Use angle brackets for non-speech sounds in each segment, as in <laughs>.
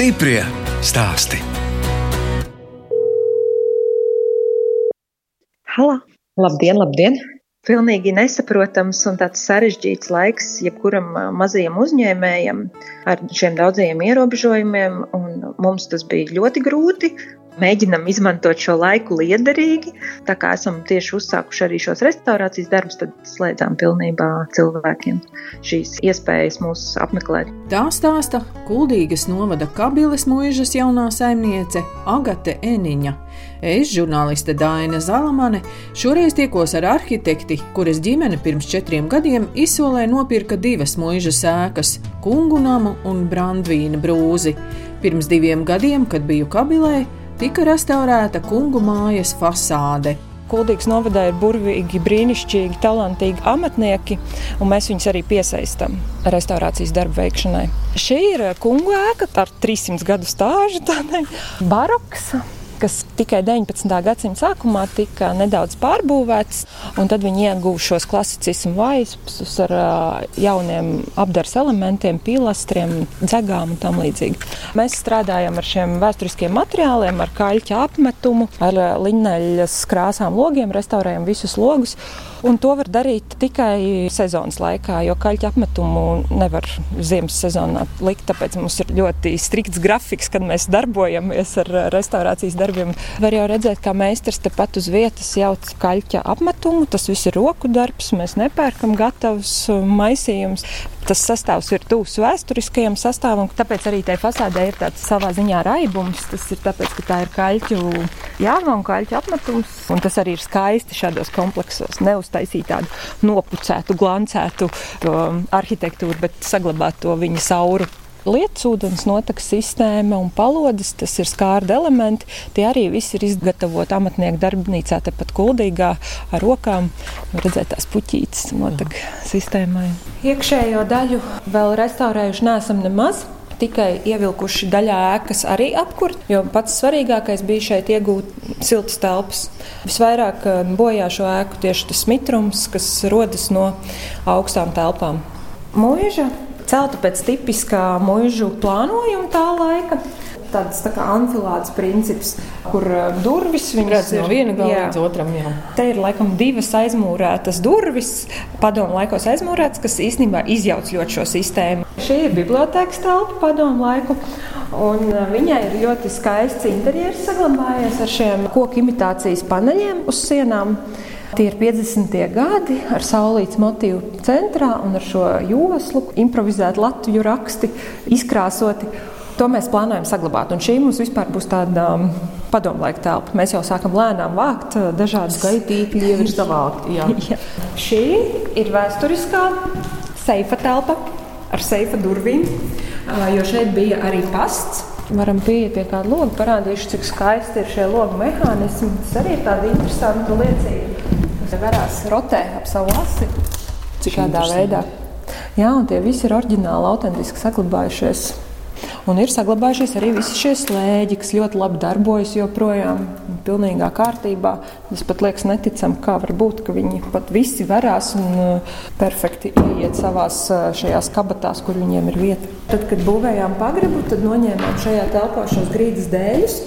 Stiprie stāsti. Halo! Labdien, labdien! Pilnīgi nesaprotams un tāds sarežģīts laiks jebkuram mazajam uzņēmējam ar šiem daudzajiem ierobežojumiem, un mums tas bija ļoti grūti mēģinam izmantot šo laiku liederīgi. Tā kā esam tieši uzsākuši arī šos restaurācijas darbus, tad slēdzām pilnībā cilvēkiem šīs iespējas mūs apmeklēt. Tā stāsta Kuldīgas novada Kabiles mūžas jaunā saimniece Agate Eniņa. Es, žurnāliste Dāna Zalamane, šoreiz tiekos ar arhitekti, kuras ģimene pirms četriem gadiem izsolē nopirka divas mūžas ēkas - kungu namu un brandvīna brūzi. Pirms diviem gadiem, kad biju Kabilē, tika restaurēta kungu mājas fasāde. Kuldīgas novadā ir burvīgi, brīnišķīgi, talantīgi amatnieki, un mēs viņus arī piesaistām restaurācijas darbu veikšanai. Šī ir kungu ēka ar 300 gadu stāžu, tādai baroks kas tikai 19. gadsimta sākumā tika nedaudz pārbūvēts, un tad viņi ieguva šos klasicismu vaispus ar jauniem apdars elementiem, pilastriem, dzegām un tam līdzīgi. Mēs strādājam ar šiem vēsturiskiem materiāliem, ar kaļķa apmetumu, ar liņeļas krāsām logiem, restaurējam visus logus. Un to var darīt tikai sezonas laikā, jo kaļķa apmetumu nevar ziemas sezonā likt. Tāpēc mums ir ļoti strikts grafiks, kad mēs darbojamies ar restaurācijas darbiem. Var jau redzēt, kā meistars tepat uz vietas jauc kaļķa apmetumu. Tas viss ir roku darbs, mēs nepērkam gatavus maisījumus. Tas sastāvs ir tuvs vēsturiskajam sastāvam, tāpēc arī tai fasādē ir tāds savā ziņā raibums. Tas ir tāpēc, ka tā ir kaļķu jāma un kaļķu apmetums. Un tas arī ir skaisti šādos kompleksos. Neuztaisīt tādu nopucētu, glancētu um, arhitektūru, bet saglabāt to viņa sauru Lietas ūdens notekas sistēma un palodas, tas ir skārda elementi. Tie arī visi ir izgatavoti amatnieku darbnīcā, tepat kuldīgā ar rokām. Redzēt tās puķītes notek sistēmai. Iekšējo daļu vēl restaurējuši neesam nemaz tikai ievilkuši daļā ēkas arī apkurt, jo pats svarīgākais bija šeit iegūt siltas telpas. Visvairāk eh, bojā šo ēku tieši tas mitrums, kas rodas no augstām telpām. Mūža celta pēc tipiskā mūžu plānojuma tā laika tāds tā kā anfilādes princips, kur uh, durvis viņas ir no viena gala līdz otram. Jā. Te ir laikam divas aizmūrētas durvis, padomu laikos aizmūrētas, kas īstenībā izjauc ļoti šo sistēmu. Šī ir bibliotēkas telpa padomu laiku. Un uh, viņai ir ļoti skaists interjers saglabājies ar šiem koku imitācijas paneļiem uz sienām. Tie ir 50. gadi ar saulītas motīvu centrā un ar šo joslu, improvizētu latviešu raksti, izkrāsoti. To mēs plānojam saglabāt. Un šī mums vispār būs tāda um, padomlaika telpa. Mēs jau sākam lēnām vākt uh, dažādas skaitīkļi, jau ir savākti. Jā. <laughs> jā. Šī ir vēsturiskā seifa telpa ar seifa durvīm, uh, jo šeit bija arī pasts varam pieiet pie kāda loga, parādīšu, cik skaisti ir šie logu mehānismi. Tas arī ir tāda interesanta liecība varās rotē ap savu asi. Cik tādā veidā. Jā, un tie visi ir oriģināli, autentiski saglabājušies. Un ir saglabājušies arī visi šie slēģi, kas ļoti labi darbojas joprojām, pilnīgā kārtībā. Es pat liekas, neticam, kā var būt, ka viņi pat visi varās un uh, perfekti ieiet savās uh, šajās kabatās, kur viņiem ir vieta. Tad, kad būvējām pagribu, tad noņēmām šajā telpā šos grīdas dēļus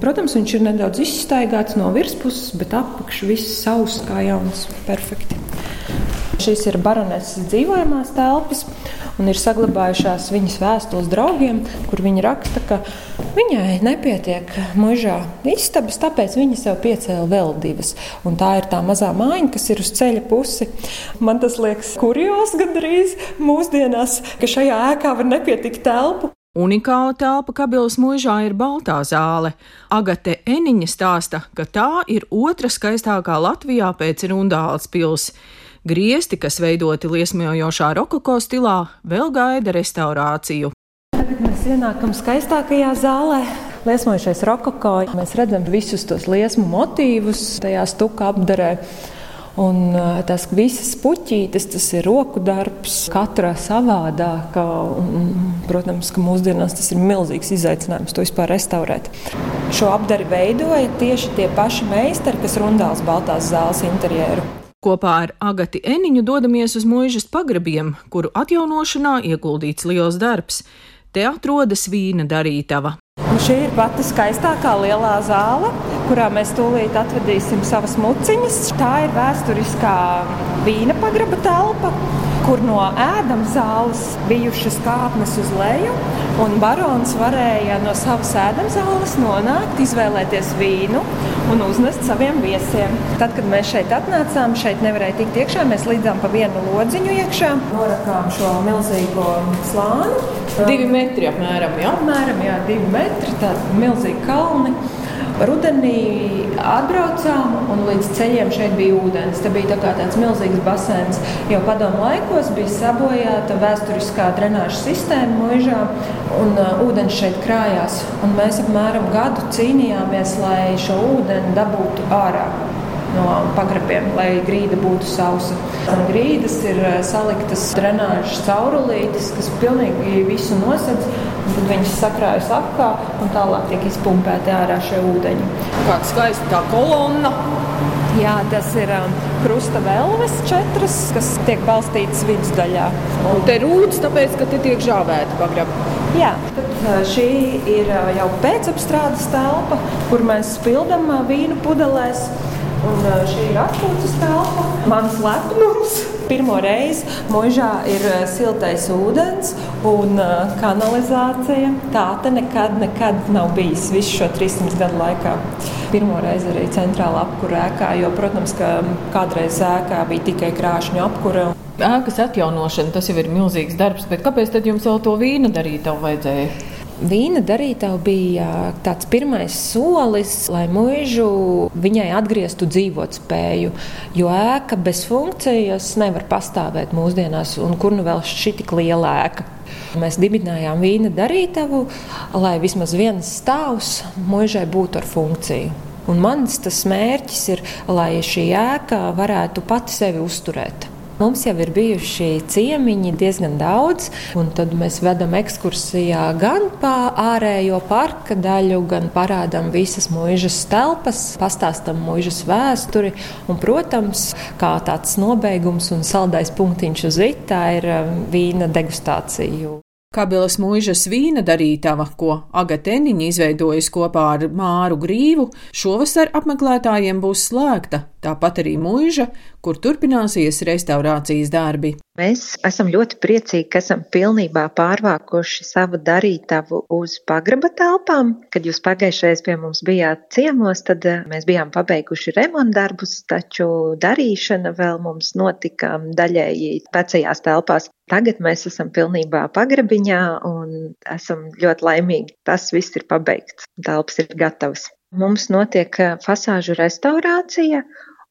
Protams, viņš ir nedaudz izstaigāts no virspuses, bet apakšs viss savs kā jauns, perfekti. Šīs ir baroneses dzīvojamās telpas, un ir saglabājušās viņas vēstules draugiem, kur viņa raksta, ka viņai nepietiek mūžā istabas, tāpēc viņa sev piecēla vēl divas. Un tā ir tā mazā mājiņa, kas ir uz ceļa pusi. Man tas liekas kurjos gandrīz mūsdienās, ka šajā ēkā var nepietikt telpu. Unikāla telpa Kabilas mūžā ir Baltā zāle. Agate Eniņa stāsta, ka tā ir otra skaistākā Latvijā pēc Rundāles pils. Griesti, kas veidoti liesmojošā rokoko stilā, vēl gaida restaurāciju. Tagad mēs ienākam skaistākajā zālē. Liesmojušais rokoko, mēs redzam visus tos liesmu motīvus tajā stuka apdarē. Un tas visas puķītes, tas ir roku darbs, katra savādāka. Protams, ka mūsdienās tas ir milzīgs izaicinājums to vispār restaurēt. Šo apdari veidoja tieši tie paši meistari, kas rundās Baltās zāles interjeru. Kopā ar Agati Eniņu dodamies uz mūžas pagrabiem, kuru atjaunošanā ieguldīts liels darbs. te atrodas vīna darītava. Un šī ir pati skaistākā lielā zāle, kurā mēs tūlīt atvedīsim savas muciņas. Tā ir vēsturiskā vīna pagraba telpa, kur no ēdama zāles bijušas kāpnes uz leju. Un barons varēja no savas ēdama zāles nonākt, izvēlēties vīnu un uznest saviem viesiem. Tad, kad mēs šeit atnācām, šeit nevarēja tikt iekšā. Mēs līdzām pa vienu lodziņu iekšā, norakām šo milzīgo slāni. Divi metri apmēram, jā? Apmēram, jā, divi metri, tādi milzīgi kalni. Rudenī atbraucām, un līdz ceļiem šeit bija ūdens. Tas bija tā tāds milzīgs basēns. Jau padomu laikos bija sabojāta vēsturiskā drenāža sistēma mūžā, un uh, ūdens šeit krājās. Un mēs apmēram gadu cīnījāmies, lai šo ūdeni dabūtu ārā no pagrabiem, lai grīda būtu sausa. Un grīdas ir eh, saliktas drenāžas caurulītes, kas pilnīgi visu nosedz, tad viņas sakrājas apkā un tālāk tiek izpumpēti ārā šie ūdeņi. Kāda skaista tā kolonna! Jā, tas ir um, krusta vēlmes četras, kas tiek balstītas vidusdaļā. Un te rūtas, tāpēc, ka te tiek žāvēta pagraba. Jā, tad uh, šī ir uh, jau pēcapstrādes telpa, kur mēs spildam uh, vīnu pudelēs. Un šī ir atpūtas telpa, mans lepnums. Pirmo reizi mūžā ir siltais ūdens un kanalizācija. Tā te nekad, nekad nav bijis visu šo 300 gadu laikā. Pirmo reizi arī centrāla apkūra ēkā, jo, protams, ka kādreiz ēkā bija tikai krāšņu apkūra. Ēkas atjaunošana tas jau ir milzīgs darbs, bet kāpēc tad jums vēl to vīnu darīt vajadzēja? Vīna darītava bija tāds pirmais solis, lai mūžu viņai atgrieztu dzīvot spēju. Jo ēka bez funkcijas nevar pastāvēt mūsdienās, un kur nu vēl šī tik liela ēka. Mēs dibinājām vīna darītavu, lai vismaz viens stāvs mūžai būtu ar funkciju. Un mans mērķis ir, lai šī ēka varētu pati sevi uzturēt. Mums jau ir bijuši ciemiņi diezgan daudz, un tad mēs vedam ekskursijā gan pa ārējo parka daļu, gan parādām visas mūžas telpas, pastāstam mūžas vēsturi. Un, protams, kā tāds nobeigums un saldais punktiņš uz itā ir um, vīna degustācija. Kabelas mūžas vīna darītava, ko Agateniņa izveidojas kopā ar Māru Grīvu, šovasar apmeklētājiem būs slēgta, tāpat arī mūža, kur turpināsies restaurācijas darbi. Mēs esam ļoti priecīgi, ka esam pilnībā pārvākuši savu darītavu uz pagraba telpām. Kad jūs pagājušajā pie mums bijāt ciemos, tad eh, mēs bijām pabeiguši remontdarbus, taču darīšana vēl mums notika daļēji vecajās telpās. Tagad mēs esam pilnībā pagrabiņā un esam ļoti laimīgi. Tas viss ir pabeigts, telpas ir gatavas. Mums notiek eh, fasāžu restaurācija,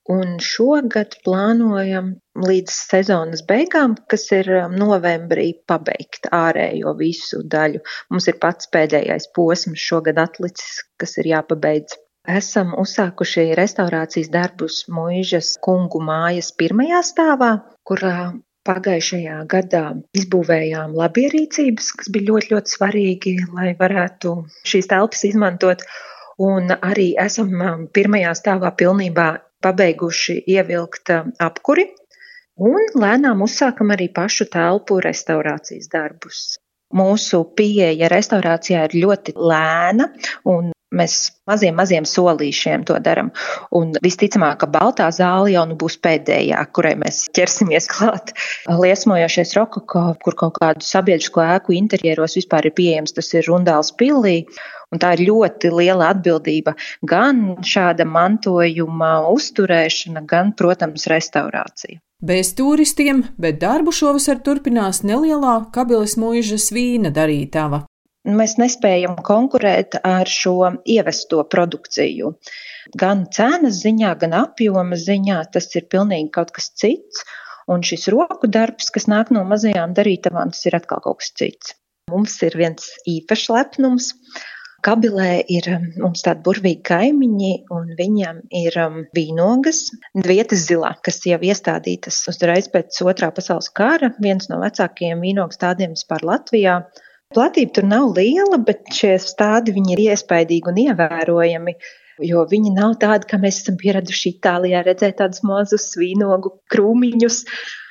un šogad plānojam līdz sezonas beigām, kas ir eh, novembrī, pabeigt ārējo visu daļu. Mums ir pats pēdējais posms šogad atlicis, kas ir jāpabeidz. Esam uzsākuši restaurācijas darbus Mūžas kungu mājas pirmajā stāvā, kurā Pagājušajā gadā izbūvējām labierīcības, kas bija ļoti, ļoti svarīgi, lai varētu šīs telpas izmantot. Un arī esam um, pirmajā stāvā pilnībā pabeiguši ievilkt um, apkuri un lēnām uzsākam arī pašu telpu restaurācijas darbus. Mūsu pieeja restaurācijā ir ļoti lēna un Mēs maziem, maziem solīšiem to darām. Un visticamāk, ka Baltā zāle jau nu būs pēdējā, kurai mēs ķersimies <laughs> klāt. Liesmojošies rokoko, kur kaut kādu sabiedrisko ēku interjeros vispār ir pieejams, tas ir Rundāls pilī. Un tā ir ļoti liela atbildība gan šāda mantojuma uzturēšana, gan, protams, restaurācija. Bez turistiem, bet darbu šovasar turpinās nelielā kabeles mūžas vīna darītava mēs nespējam konkurēt ar šo ievesto produkciju. Gan cenas ziņā, gan apjoma ziņā tas ir pilnīgi kaut kas cits. Un šis roku darbs, kas nāk no mazajām darītavām, tas ir atkal kaut kas cits. Mums ir viens īpašs lepnums. Kabilē ir um, mums tādi burvīgi kaimiņi, un viņam ir um, vīnogas, vietas zilā, kas jau iestādītas uzreiz pēc otrā pasaules kara, viens no vecākajiem vīnogas tādiem vispār Latvijā. Platība tur nav liela, bet šie stādi ir iespaidīgi un ievērojami. Jo viņi nav tādi, kā mēs esam pieraduši Itālijā redzēt tādus mazus vīnogu krūmiņus.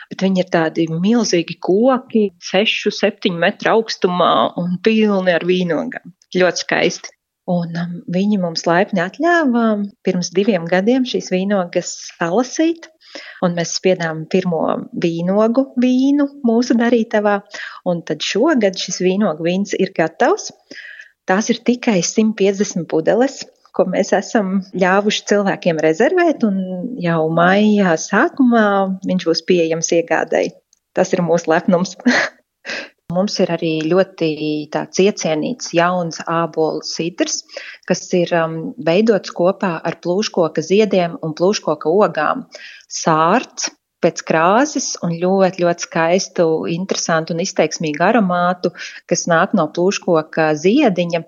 bet viņi ir tādi milzīgi koki, 6, 7 metru augstumā un pilni ar vīnogām. Ļoti skaisti. Un um, viņi mums laipni atļāva pirms diviem gadiem šīs vīnogas salasīt. Un mēs spiedām pirmo vīnogu vīnu mūsu darītavā, un tad šogad šis vīnogu vīns ir gatavs. Tās ir tikai 150 pudeles, ko mēs esam ļāvuši cilvēkiem rezervēt, un jau maijā sākumā viņš būs pieejams iegādēji. Tas ir mūsu lepnums. <laughs> Mums ir arī ļoti tāds iecienīts jauns ābolu sidrs, kas ir um, veidots kopā ar plūškoka ziediem un plūškoka ogām. Sārts pēc krāsas un ļoti, ļoti skaistu, interesantu un izteiksmīgu aromātu, kas nāk no plūškoka ziediņa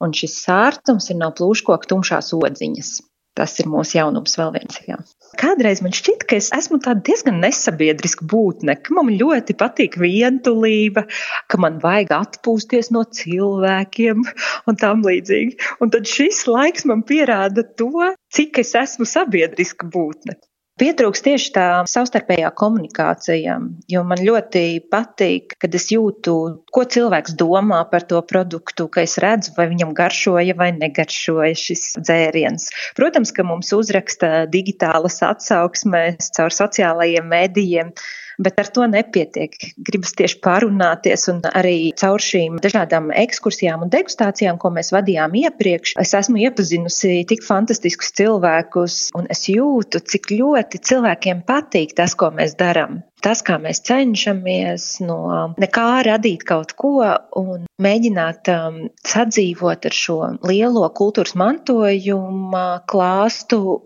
un šis sārtums ir no plūškoka tumšās odziņas. Tas ir mūsu jaunums vēl viens. Jā. Kādreiz man šķita, ka es esmu diezgan nesabiedriska būtne, ka man ļoti patīk vientulība, ka man vajag atpūsties no cilvēkiem un tam līdzīgi. Un tad šis laiks man pierāda to, cik es esmu sabiedriska būtne. Pietrūkst tieši tā savstarpējā komunikācija, jo man ļoti patīk, kad es jūtu, ko cilvēks domā par to produktu, ka es redzu, vai viņam garšoja vai negaršoja šis dzēriens. Protams, ka mums uzraksta digitālas atsauksmes caur sociālajiem mēdījiem bet ar to nepietiek. Gribas tieši pārunāties un arī caur šīm dažādām ekskursijām un degustācijām, ko mēs vadījām iepriekš, es esmu iepazinusi tik fantastiskus cilvēkus un es jūtu, cik ļoti cilvēkiem patīk tas, ko mēs darām. Tas, kā mēs cenšamies no nekā radīt kaut ko un mēģināt um, sadzīvot ar šo lielo kultūras mantojuma klāstu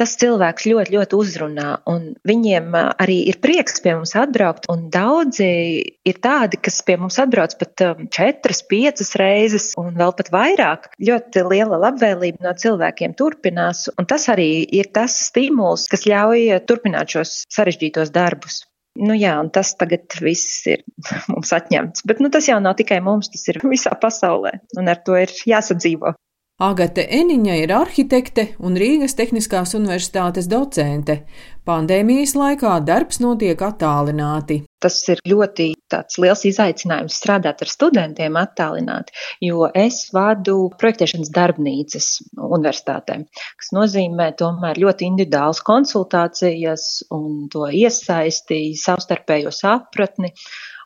tas cilvēks ļoti, ļoti uzrunā. Viņiem arī ir prieks pie mums atbraukt. Daudzi ir tādi, kas pie mums atbrauc pat četras, piecas reizes, un vēl pat vairāk. Ļoti liela labvēlība no cilvēkiem turpinās. Tas arī ir tas stimuls, kas ļauj turpināt šos sarežģītos darbus. Nu jā, un tas tagad viss ir <laughs> mums atņemts. Bet nu, tas jau nav tikai mums, tas ir visā pasaulē, un ar to ir jāsadzīvo. Agate Eniņa ir arhitekte un Rīgas Tehniskās universitātes docente. Pandēmijas laikā darbs notiek attālināti. Tas ir ļoti liels izaicinājums strādāt ar studentiem attālināti, jo es vadu projektēšanas darbnīcas universitātēm, kas nozīmē tomēr ļoti individuāls konsultācijas un to iesaisti, savstarpējo sapratni,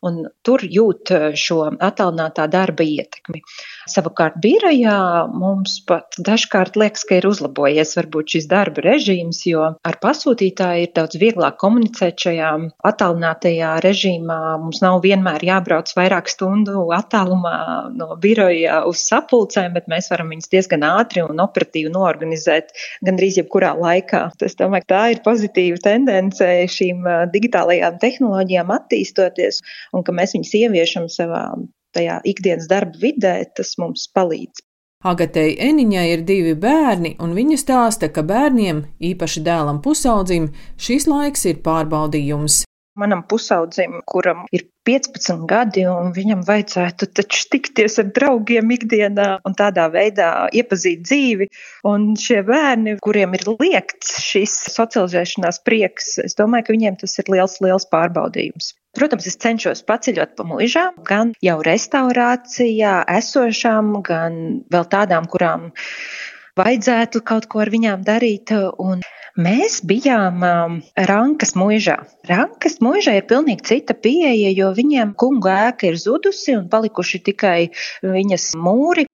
un tur jūt šo attālinātā darba ietekmi. Savukārt birojā mums pat dažkārt liekas, ka ir uzlabojies varbūt šis darba režīms, jo ar pasūtītāju ir daudz vieglāk komunicēt šajā attālinātajā režīmā. Mums nav vienmēr jābrauc vairāk stundu attālumā no biroja uz sapulcēm, bet mēs varam viņus diezgan ātri un operatīvi noorganizēt gandrīz jebkurā laikā. Es domāju, ka tā ir pozitīva tendence šīm digitālajām tehnoloģijām attīstoties un ka mēs viņus ieviešam savā tajā ikdienas darba vidē, tas mums palīdz. Agatei Eniņai ir divi bērni, un viņa stāsta, ka bērniem, īpaši dēlam pusaudzim, šis laiks ir pārbaudījums. Manam pusaudzim, kuram ir 15 gadi, un viņam vajadzētu taču tikties ar draugiem ikdienā un tādā veidā iepazīt dzīvi. Un šie bērni, kuriem ir liekts šis socializēšanās prieks, es domāju, ka viņiem tas ir liels, liels pārbaudījums. Protams, es cenšos paceļot pa mužām, gan jau restaurācijā esošām, gan vēl tādām, kurām vajadzētu kaut ko ar viņām darīt. Un Mēs bijām um, Rankas mūžā. Rankas mūžā ir pilnīgi cita pieeja, jo viņiem kungu ēka ir zudusi un palikuši tikai viņas mūri.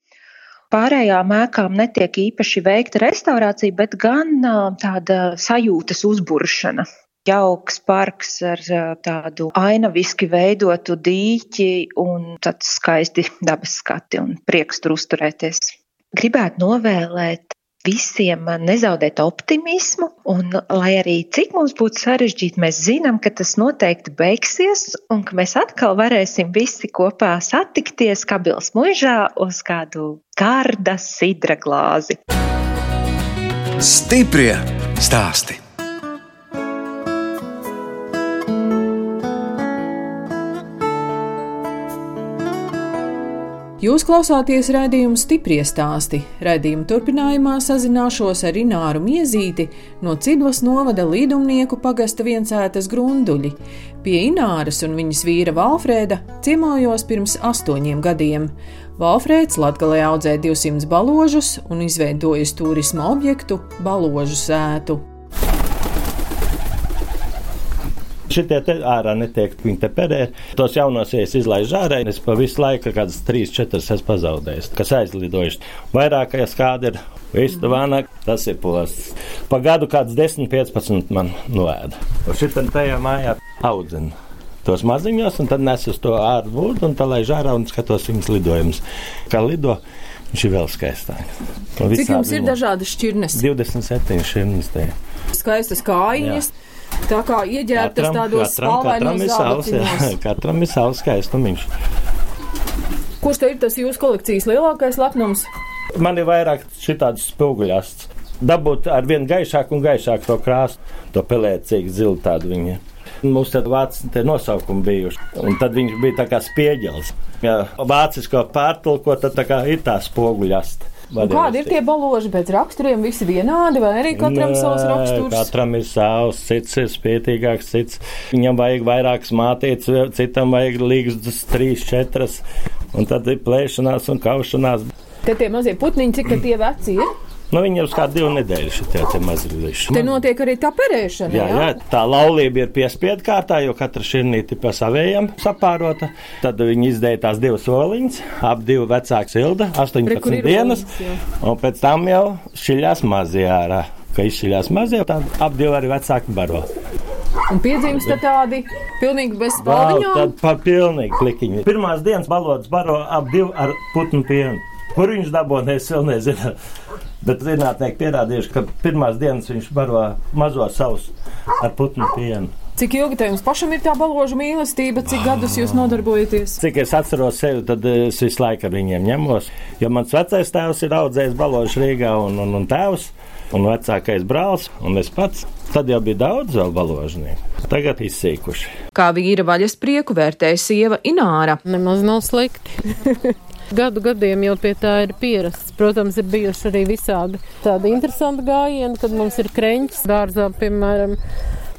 Pārējām ēkām netiek īpaši veikta restaurācija, bet gan uh, tāda sajūtas uzburšana jauks parks ar tādu ainaviski veidotu dīķi un tāds skaisti dabas skati un prieks tur uzturēties. Gribētu novēlēt visiem nezaudēt optimismu, un lai arī cik mums būtu sarežģīti, mēs zinām, ka tas noteikti beigsies, un ka mēs atkal varēsim visi kopā satikties Kabils mužā uz kādu garda sidra glāzi. Stiprie stāsti! Jūs klausāties raidījuma stipri stāstī. Raidījuma turpinājumā sazināšos ar Ināru Miezīti no Ciblas novada līdumnieku pagasta viensētas grunduļi. Pie Ināras un viņas vīra Valfrēda ciemojos pirms astoņiem gadiem. Valfrēds Latgalē audzē 200 baložus un izveidojis turisma objektu Baložu sētu. Šitie te ārā netiek, viņi te perē. Tos jaunos es izlaižu ārā, es pa visu laiku kādas 3-4 esmu pazaudējis, kas aizlidojuši. Vairākais kāda ir Vistu vānāk, tas ir posts. Pa gadu kāds 10-15 man noēda. Šitam tajā mājā audzina tos maziņos, un tad nes uz to ārpūdu, un tā laiž ārā un skatos viņas lidojumus. Kā lido, viņš ir vēl skaistāks. Cik jums ir dažādas šķirnes? 27 šķirnes. Skaistas kājiņas. Jā. Tā kā ieģērbtas tādos spalvainos. <laughs> Katram ir savs skaistumiņš. Kurš te ir tas jūsu kolekcijas lielākais lepnums? Man ir vairāk šitādas spoguļasts. Dabūt ar vien gaišāku un gaišāku to krāsu, to pelēcīgu zilu tādu viņu. Mums tad vācu nosaukumi bijuši, un tad viņš bija tā kā spieģels. Ja vācisko pārtulko, tad tā kā ir tā spoguļasta. Kādi ir tie baloži pēc raksturiem? Visi vienādi, vai arī katram Nē, savs raksturs? Katram ir savs, cits ir spētīgāks, cits viņam vajag vairākas mātītes, citam vajag līgas trīs, četras, un tad ir plēšanās un kaušanās. Te tie mazie putniņi, cik tie veci ir? Nu, viņi jau uz kādu divu nedēļu šitie mazliet. Te notiek arī tā perēšana. Jā, jā? jā tā laulība ir piespiedu kārtā, jo katra šķirnīte pa savējiem sapārota. Tad viņi izdēja tās divas soliņas, ap divu vecāku silda, 18 Pre, dienas, oliņas, un pēc tam jau šiļās mazie ārā. Ka izšķiļās mazie, tad ap divu arī vecāki baro. Un piedzimst tādi pilnīgi bez spalviņām? Tad pa pilnīgi klikiņi. Pirmās dienas balodas baro ap divu ar putnu pienu. Kur viņš dabūja, es vēl nezinu. Bet zinātnieki pierādījuši, ka pirmās dienas viņš baro mazo savus ar putnu pienu. Cik ilgi te jums pašam ir tā baloža mīlestība, cik gadus jūs nodarbojaties? Cik es atceros sevi, tad es visu laiku ar viņiem ņemos. Jo mans vecais tēvs ir audzējis baložu Rīgā un, un, un tēvs, un vecākais brālis, un es pats. Tad jau bija daudz vēl baložnieku. Tagad izsīkuši. Kā vīra vaļas prieku vērtēja sieva Ināra. Nemaz nav slikti. <laughs> Gadu gadiem jau pie tā ir pierasts. Protams, ir bijuši arī visādi tādi interesanti gājieni, kad mums ir kreņķis dārzā, piemēram,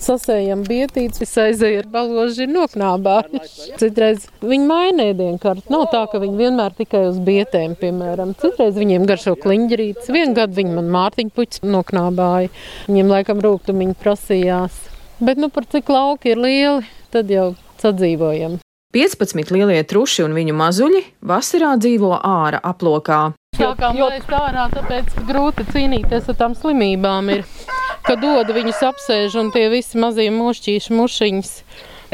sasējam bietītes, aizēja ar baloži noknābājuši. <laughs> Citreiz viņi maina ēdienkārtu. Nav tā, ka viņi vienmēr tikai uz bietēm, piemēram. Citreiz viņiem garšo kliņģerītes. Vienu gadu viņi man mārtiņu puķis noknābāja. Viņiem laikam rūgtumiņi prasījās. Bet nu par cik lauki ir lieli, tad jau sadzīvojam. 15 lielie truši un viņu mazuļi vasarā dzīvo ārā aplokā. Sākām laist ārā, tāpēc grūti cīnīties ar tām slimībām. Ir, kad dod viņus apsēž un tie visi mazie mošķīši mušiņas.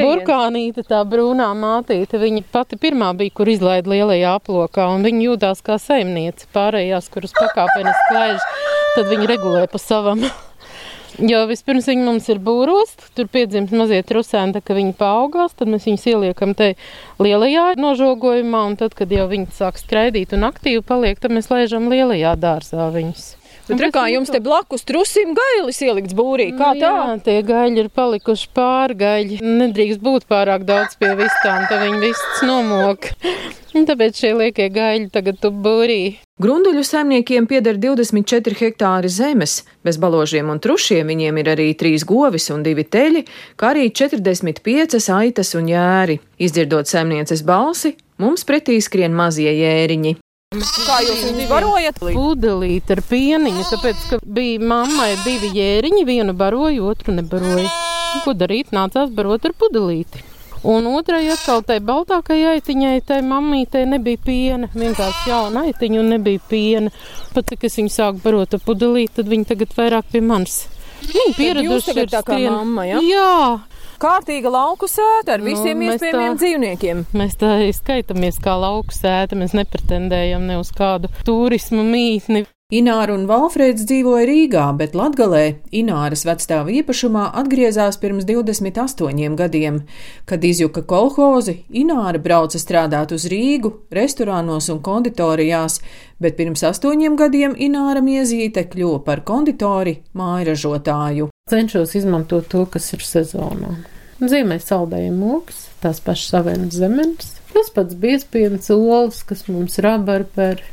Burkānīte, tā brūnā mātīte, viņa pati pirmā bija, kur izlaida lielajā aplokā, un viņa jūtās kā saimniece. Pārējās, kuras pakāpenes klaiž, tad viņa regulē pa savam. Jo vispirms viņi mums ir būros, tur piedzimst mazie trusēni, tad, kad viņi paaugās, tad mēs viņus ieliekam te lielajā nožogojumā, un tad, kad jau viņi sāk skraidīt un aktīvi paliek, tad mēs laižam lielajā dārzā viņus. Bet re, kā jums te blakus trusim gailis ielikts būrī, kā tā? Jā, tie gaļi ir palikuši pārgaļi. Nedrīkst būt pārāk daudz pie vistām, tad viņi vists nomok. Tāpēc šie liekie gaļi tagad tu būrī. Grunduļu saimniekiem pieder 24 hektāri zemes. Bez baložiem un trušiem viņiem ir arī trīs govis un divi teļi, kā arī 45 aitas un jēri. Izdzirdot saimnieces balsi, mums pretī skrien mazie jēriņi. Kā jūs viņu barojat? Pudelīt ar pieniņu, tāpēc, ka bija mammai divi jēriņi, vienu baroju, otru nebaroju. Ko darīt? Nācās barot ar pudelīti. Un otrai atkal tai baltākajai aitiņai, tai mammītei nebija piena. Vienkārši jauna aitiņa un nebija piena. Pat cik es viņu sāku barot ar pudelīti, tad viņi tagad vairāk pie manis. Viņi pieraduši ir tā kā mamma, ja? Jā, kārtīga lauku sēta ar nu, visiem nu, iespējamiem tā, dzīvniekiem. Mēs tā izskaitamies kā lauku sēta, mēs nepretendējam ne uz kādu turismu mītni. Ināra un Valfrēds dzīvoja Rīgā, bet Latgalē Ināras vecstāva īpašumā atgriezās pirms 28 gadiem. Kad izjuka kolhozi, Ināra brauca strādāt uz Rīgu, restorānos un konditorijās, bet pirms astoņiem gadiem Ināra Miezīte kļuva par konditori mājražotāju. Cenšos izmantot to, kas ir sezonā. Zīmē saldējumu mūks, tās pašas avens zemes, tas pats biezpienas olas, kas mums rabarperi.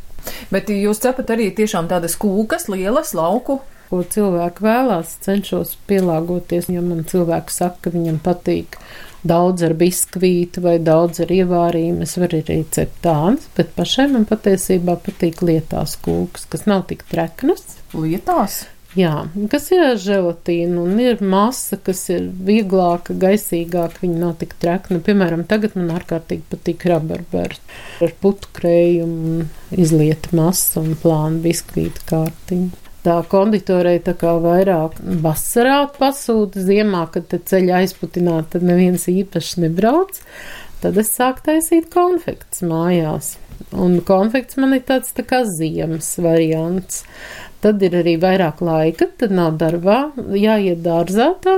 Bet jūs cepat arī tiešām tādas kūkas, lielas lauku ko cilvēki vēlās, cenšos pielāgoties. Ja man cilvēks saka, ka viņam patīk daudz ar biskvītu vai daudz ar ievārījumu, es varu arī cept tādas, bet pašai man patiesībā patīk lietās kūks, kas nav tik treknas. Lietās? Jā, kas ir ar želatīnu, un ir masa, kas ir vieglāka, gaisīgāka, viņa nav tik trekna. Piemēram, tagad man ārkārtīgi patīk rabarbers ar putu krējumu, izlieta masa un plāna biskvīta kārtiņa tā konditorei tā kā vairāk vasarā pasūta, ziemā, kad te ceļa aizputināt, tad neviens īpaši nebrauc. Tad es sāku taisīt konfekts mājās. Un konfekts man ir tāds tā kā ziemas variants. Tad ir arī vairāk laika, tad nav darbā, jāiet dārzā tā,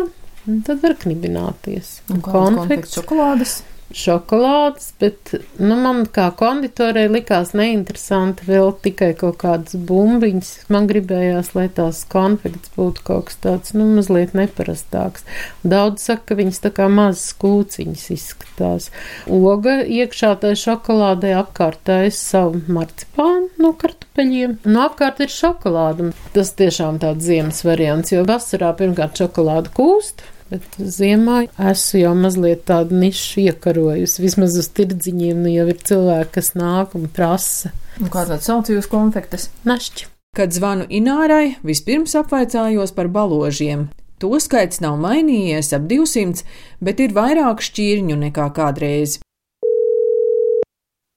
un tad var knibināties. Un konfekts šokolādes? Šokolādes, bet nu, man kā konditorei likās neinteresanti vēl tikai kaut kādas bumbiņas. Man gribējās, lai tās konfekts būtu kaut kas tāds, nu, mazliet neparastāks. Daudz saka, ka viņas tā kā mazas kūciņas izskatās. Oga iekšā tajā šokolādē apkārtējas savu marcipānu no kartupeļiem. No apkārt ir šokolāda. Tas tiešām tāds ziemas variants, jo vasarā pirmkārt šokolāda kūst Bet ziemā esmu jau mazliet tādu nišu iekarojusi. Vismaz uz tirdziņiem nu jau ir cilvēki, kas nāk un prasa. Un kā tāds sauc jūs konfektes? Našķi. Kad zvanu Inārai, vispirms apvaicājos par baložiem. To skaits nav mainījies ap 200, bet ir vairāk šķirņu nekā kādreiz.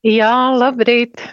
Jā, labrīt!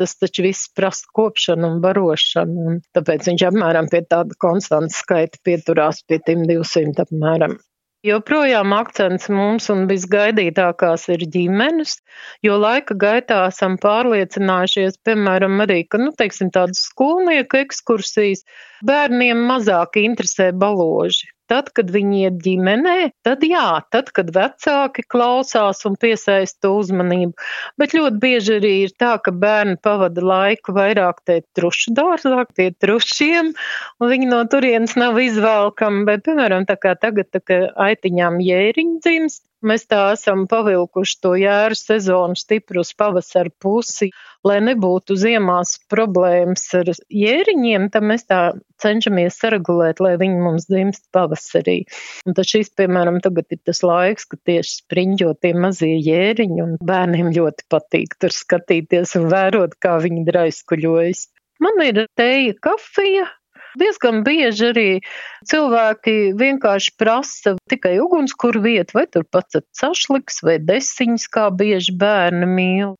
Tas taču viss prasa kopšanu un barošanu, un tāpēc viņš apmēram pie tāda konstanta skaita pieturās pie tiem 200 apmēram. Joprojām akcents mums un visgaidītākās ir ģimenes, jo laika gaitā esam pārliecinājušies, piemēram, arī, ka, nu, teiksim, tādas skolnieku ekskursijas bērniem mazāk interesē baloži. Tad, kad viņi iet ģimenē, tad jā, tad, kad vecāki klausās un piesaista uzmanību. Bet ļoti bieži arī ir tā, ka bērni pavada laiku vairāk tie trušu dārzā, tie trušiem, un viņi no turienes nav izvēlkami. Bet, piemēram, tā kā tagad, tā kā aitiņām jēriņi dzimst, Mēs tā esam pavilkuši to jēru sezonu stipru uz pavasaru pusi, lai nebūtu ziemās problēmas ar jēriņiem, tad mēs tā cenšamies saregulēt, lai viņi mums dzimst pavasarī. Un tad šis, piemēram, tagad ir tas laiks, kad tieši spriņķo tie mazie jēriņi, un bērniem ļoti patīk tur skatīties un vērot, kā viņi draiskuļojas. Man ir teja kafija, Diezgan bieži arī cilvēki vienkārši prasa tikai ugunskura vietu, vai tur pats sašliks vai desiņas, kā bieži bērni mīl.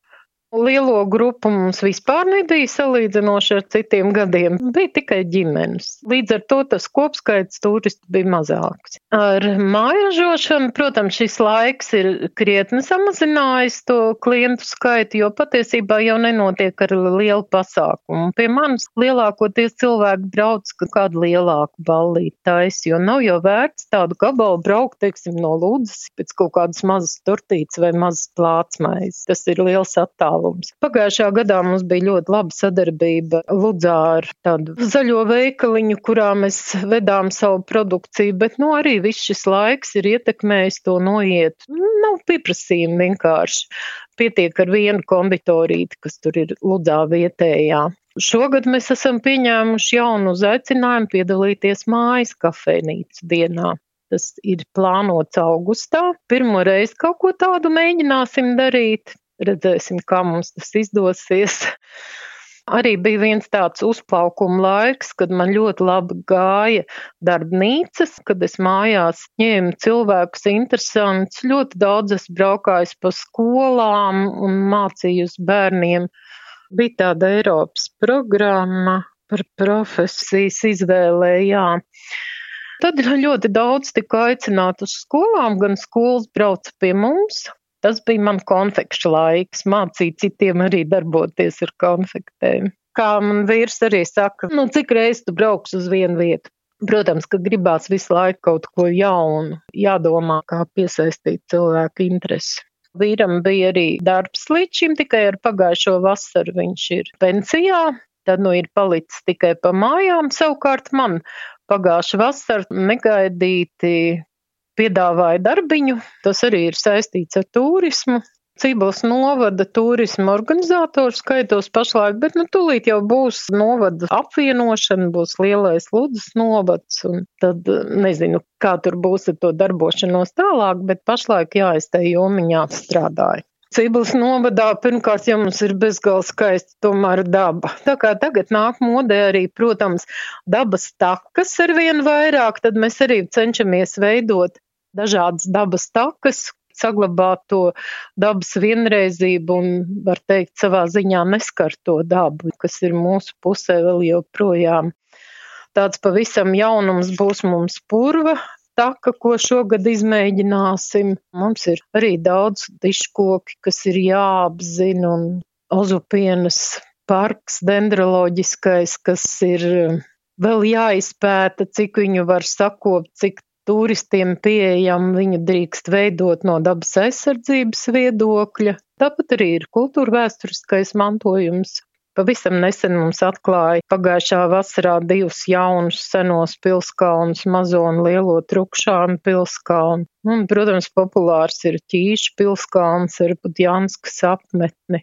Lielo grupu mums vispār nebija salīdzinoši ar citiem gadiem. Bija tikai ģimenes. Līdz ar to tas kopskaits turistu bija mazāks. Ar mājražošanu, protams, šis laiks ir krietni samazinājis to klientu skaitu, jo patiesībā jau nenotiek ar lielu pasākumu. Pie manis lielākoties cilvēki brauc kādu lielāku ballīti tais, jo nav jau vērts tādu gabalu braukt, teiksim, no lūdzes pēc kaut kādas mazas turtītes vai mazas plātsmais. Tas ir liels attālums attālums. Pagājušā gadā mums bija ļoti laba sadarbība Ludzā ar tādu zaļo veikaliņu, kurā mēs vedām savu produkciju, bet nu arī viss šis laiks ir ietekmējis to noiet. Nav pieprasījumi vienkārši. Pietiek ar vienu konditorīti, kas tur ir Ludzā vietējā. Šogad mēs esam pieņēmuši jaunu uzaicinājumu piedalīties mājas kafejnīcas dienā. Tas ir plānots augustā. Pirmo reizi kaut ko tādu mēģināsim darīt. Redzēsim, kā mums tas izdosies. <laughs> Arī bija viens tāds uzplaukuma laiks, kad man ļoti labi gāja darbnīcas, kad es mājās ņēmu cilvēkus interesants. Ļoti daudz es braukāju pa skolām un mācījus bērniem. Bija tāda Eiropas programma par profesijas izvēlējām. Tad ļoti daudz tika aicināti uz skolām, gan skolas brauca pie mums, Tas bija man konfekšu laiks, mācīt citiem arī darboties ar konfektēm. Kā man vīrs arī saka, nu cik reizes tu brauks uz vienu vietu. Protams, ka gribās visu laiku kaut ko jaunu, jādomā, kā piesaistīt cilvēku interesi. Vīram bija arī darbs līdz šim, tikai ar pagājušo vasaru viņš ir pensijā, tad nu ir palicis tikai pa mājām. Savukārt man pagājušā vasara negaidīti piedāvāja darbiņu. Tas arī ir saistīts ar turismu. Ciblas novada turisma organizators skaitos pašlaik, bet nu tūlīt jau būs novada apvienošana, būs lielais Ludzas novads, un tad nezinu, kā tur būs ar to darbošanos tālāk, bet pašlaik jā, es te jomiņā strādāju. Ciblas novadā pirmkārt jau mums ir bezgalīgi skaista tomēr daba. Tā kā tagad nāk modē arī, protams, dabas takas ar vien vairāk, tad mēs arī cenšamies veidot dažādas dabas takas, saglabāt to dabas vienreizību un, var teikt, savā ziņā neskar to dabu, kas ir mūsu pusē vēl joprojām. Tāds pavisam jaunums būs mums purva taka, ko šogad izmēģināsim. Mums ir arī daudz diškoki, kas ir jāapzina, un ozupienas parks dendroloģiskais, kas ir vēl jāizpēta, cik viņu var sakopt, cik turistiem pieejama, viņu drīkst veidot no dabas aizsardzības viedokļa. Tāpat arī ir kultūra vēsturiskais mantojums. Pavisam nesen mums atklāja pagājušā vasarā divus jaunus senos pilskalnus, mazo un lielo trukšānu pilskalnu. Un, protams, populārs ir ķīšu pilskalns ar Budjanskas apmetni.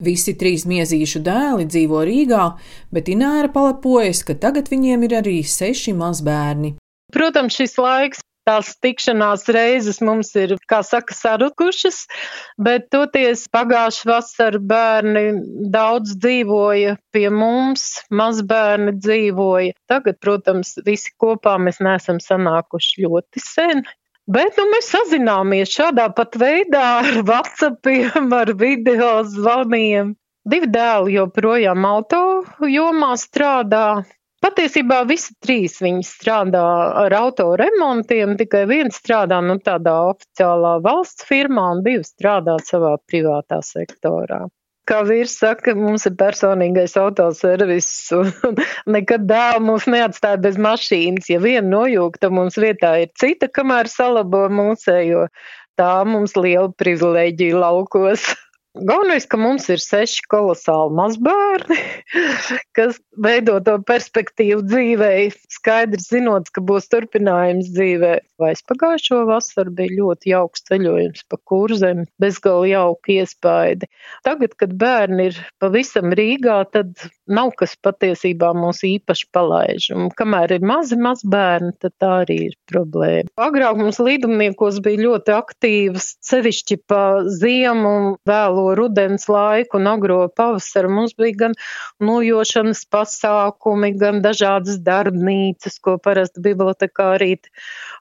Visi trīs miezīšu dēli dzīvo Rīgā, bet Ināra palepojas, ka tagad viņiem ir arī seši mazbērni. Protams, šis laiks tās tikšanās reizes mums ir, kā saka, sarukušas, bet toties pagājuši vasar bērni daudz dzīvoja pie mums, mazbērni dzīvoja. Tagad, protams, visi kopā mēs neesam sanākuši ļoti sen. Bet nu, mēs sazināmies šādā pat veidā ar WhatsAppiem, <laughs> ar video zvaniem. Divi dēli joprojām auto jomā strādā, Patiesībā visi trīs viņi strādā ar autoremontiem, tikai viens strādā nu, tādā oficiālā valsts firmā un divi strādā savā privātā sektorā. Kā vīrs saka, mums ir personīgais autoservis un <laughs> nekad dēlu mūs neatstāja bez mašīnas. Ja viena nojūgta, mums vietā ir cita, kamēr salabo mūsējo. Tā mums liela privilēģija laukos. <laughs> Galvenais, ka mums ir seši kolosāli mazbērni, <laughs> kas veido to perspektīvu dzīvē, skaidrs zinot, ka būs turpinājums dzīvē. Vai es pagājušo vasaru bija ļoti jauks ceļojums pa kurzem, bezgalīgi jauki iespaidi. Tagad, kad bērni ir pavisam Rīgā, tad nav kas patiesībā mūs īpaši palaiž. Un kamēr ir mazi mazbērni, tad tā arī ir problēma. Agrāk mums līdumniekos bija ļoti aktīvas, sevišķi pa ziemu, vēlo rudens laiku un agro pavasaru. Mums bija gan nojošanas pasākumi, gan dažādas darbnīcas, ko parasti bibliotekārīt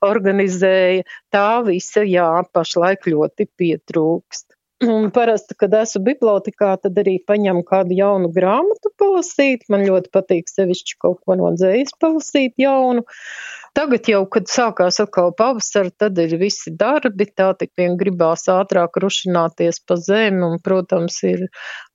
organizēja. Tā visa, jā, pašlaik ļoti pietrūkst. Un parasti, kad esmu bibliotekā, tad arī paņemu kādu jaunu grāmatu palasīt. Man ļoti patīk sevišķi kaut ko no dzējas palasīt jaunu. Tagad jau, kad sākās atkal pavasara, tad ir visi darbi, tā tik vien gribās ātrāk rušināties pa zemi, un, protams, ir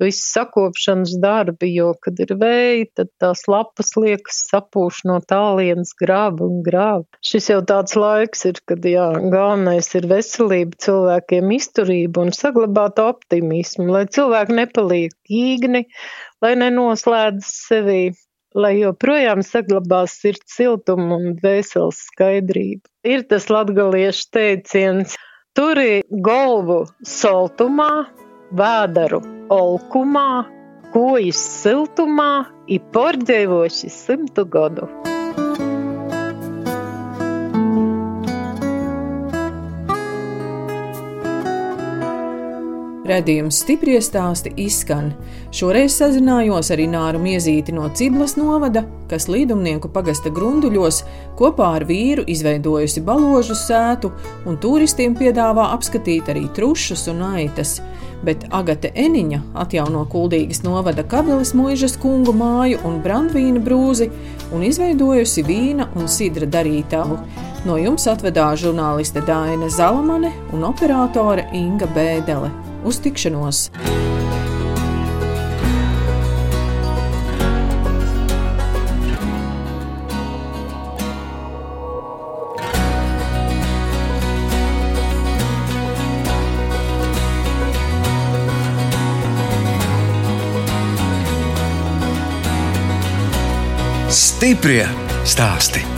visi sakopšanas darbi, jo, kad ir vēji, tad tās lapas liekas sapūš no tālienes grāba un grāba. Šis jau tāds laiks ir, kad, jā, galvenais ir veselība, cilvēkiem izturība un saglabāt optimismu, lai cilvēki nepaliek īgni, lai nenoslēdz sevi lai joprojām saglabās sirds siltumu un dvēseles skaidrību. Ir tas latgaliešu teiciens, turi golvu soltumā, vēdaru olkumā, kojas siltumā, i porģēvoši simtu gadu. Redījums stipri stāsti izskan. Šoreiz sazinājos ar Ināru Miezīti no Ciblas novada, kas līdumnieku pagasta grunduļos kopā ar vīru izveidojusi baložu sētu un turistiem piedāvā apskatīt arī trušus un aitas. Bet Agate Eniņa atjauno kuldīgas novada kabeles mūžas kungu māju un brandvīna brūzi un izveidojusi vīna un sidra darītavu. No jums atvedā žurnāliste Dāna Zalamane un operātore Inga Bēdele. Uz tikšanos! Stiprie stāsti.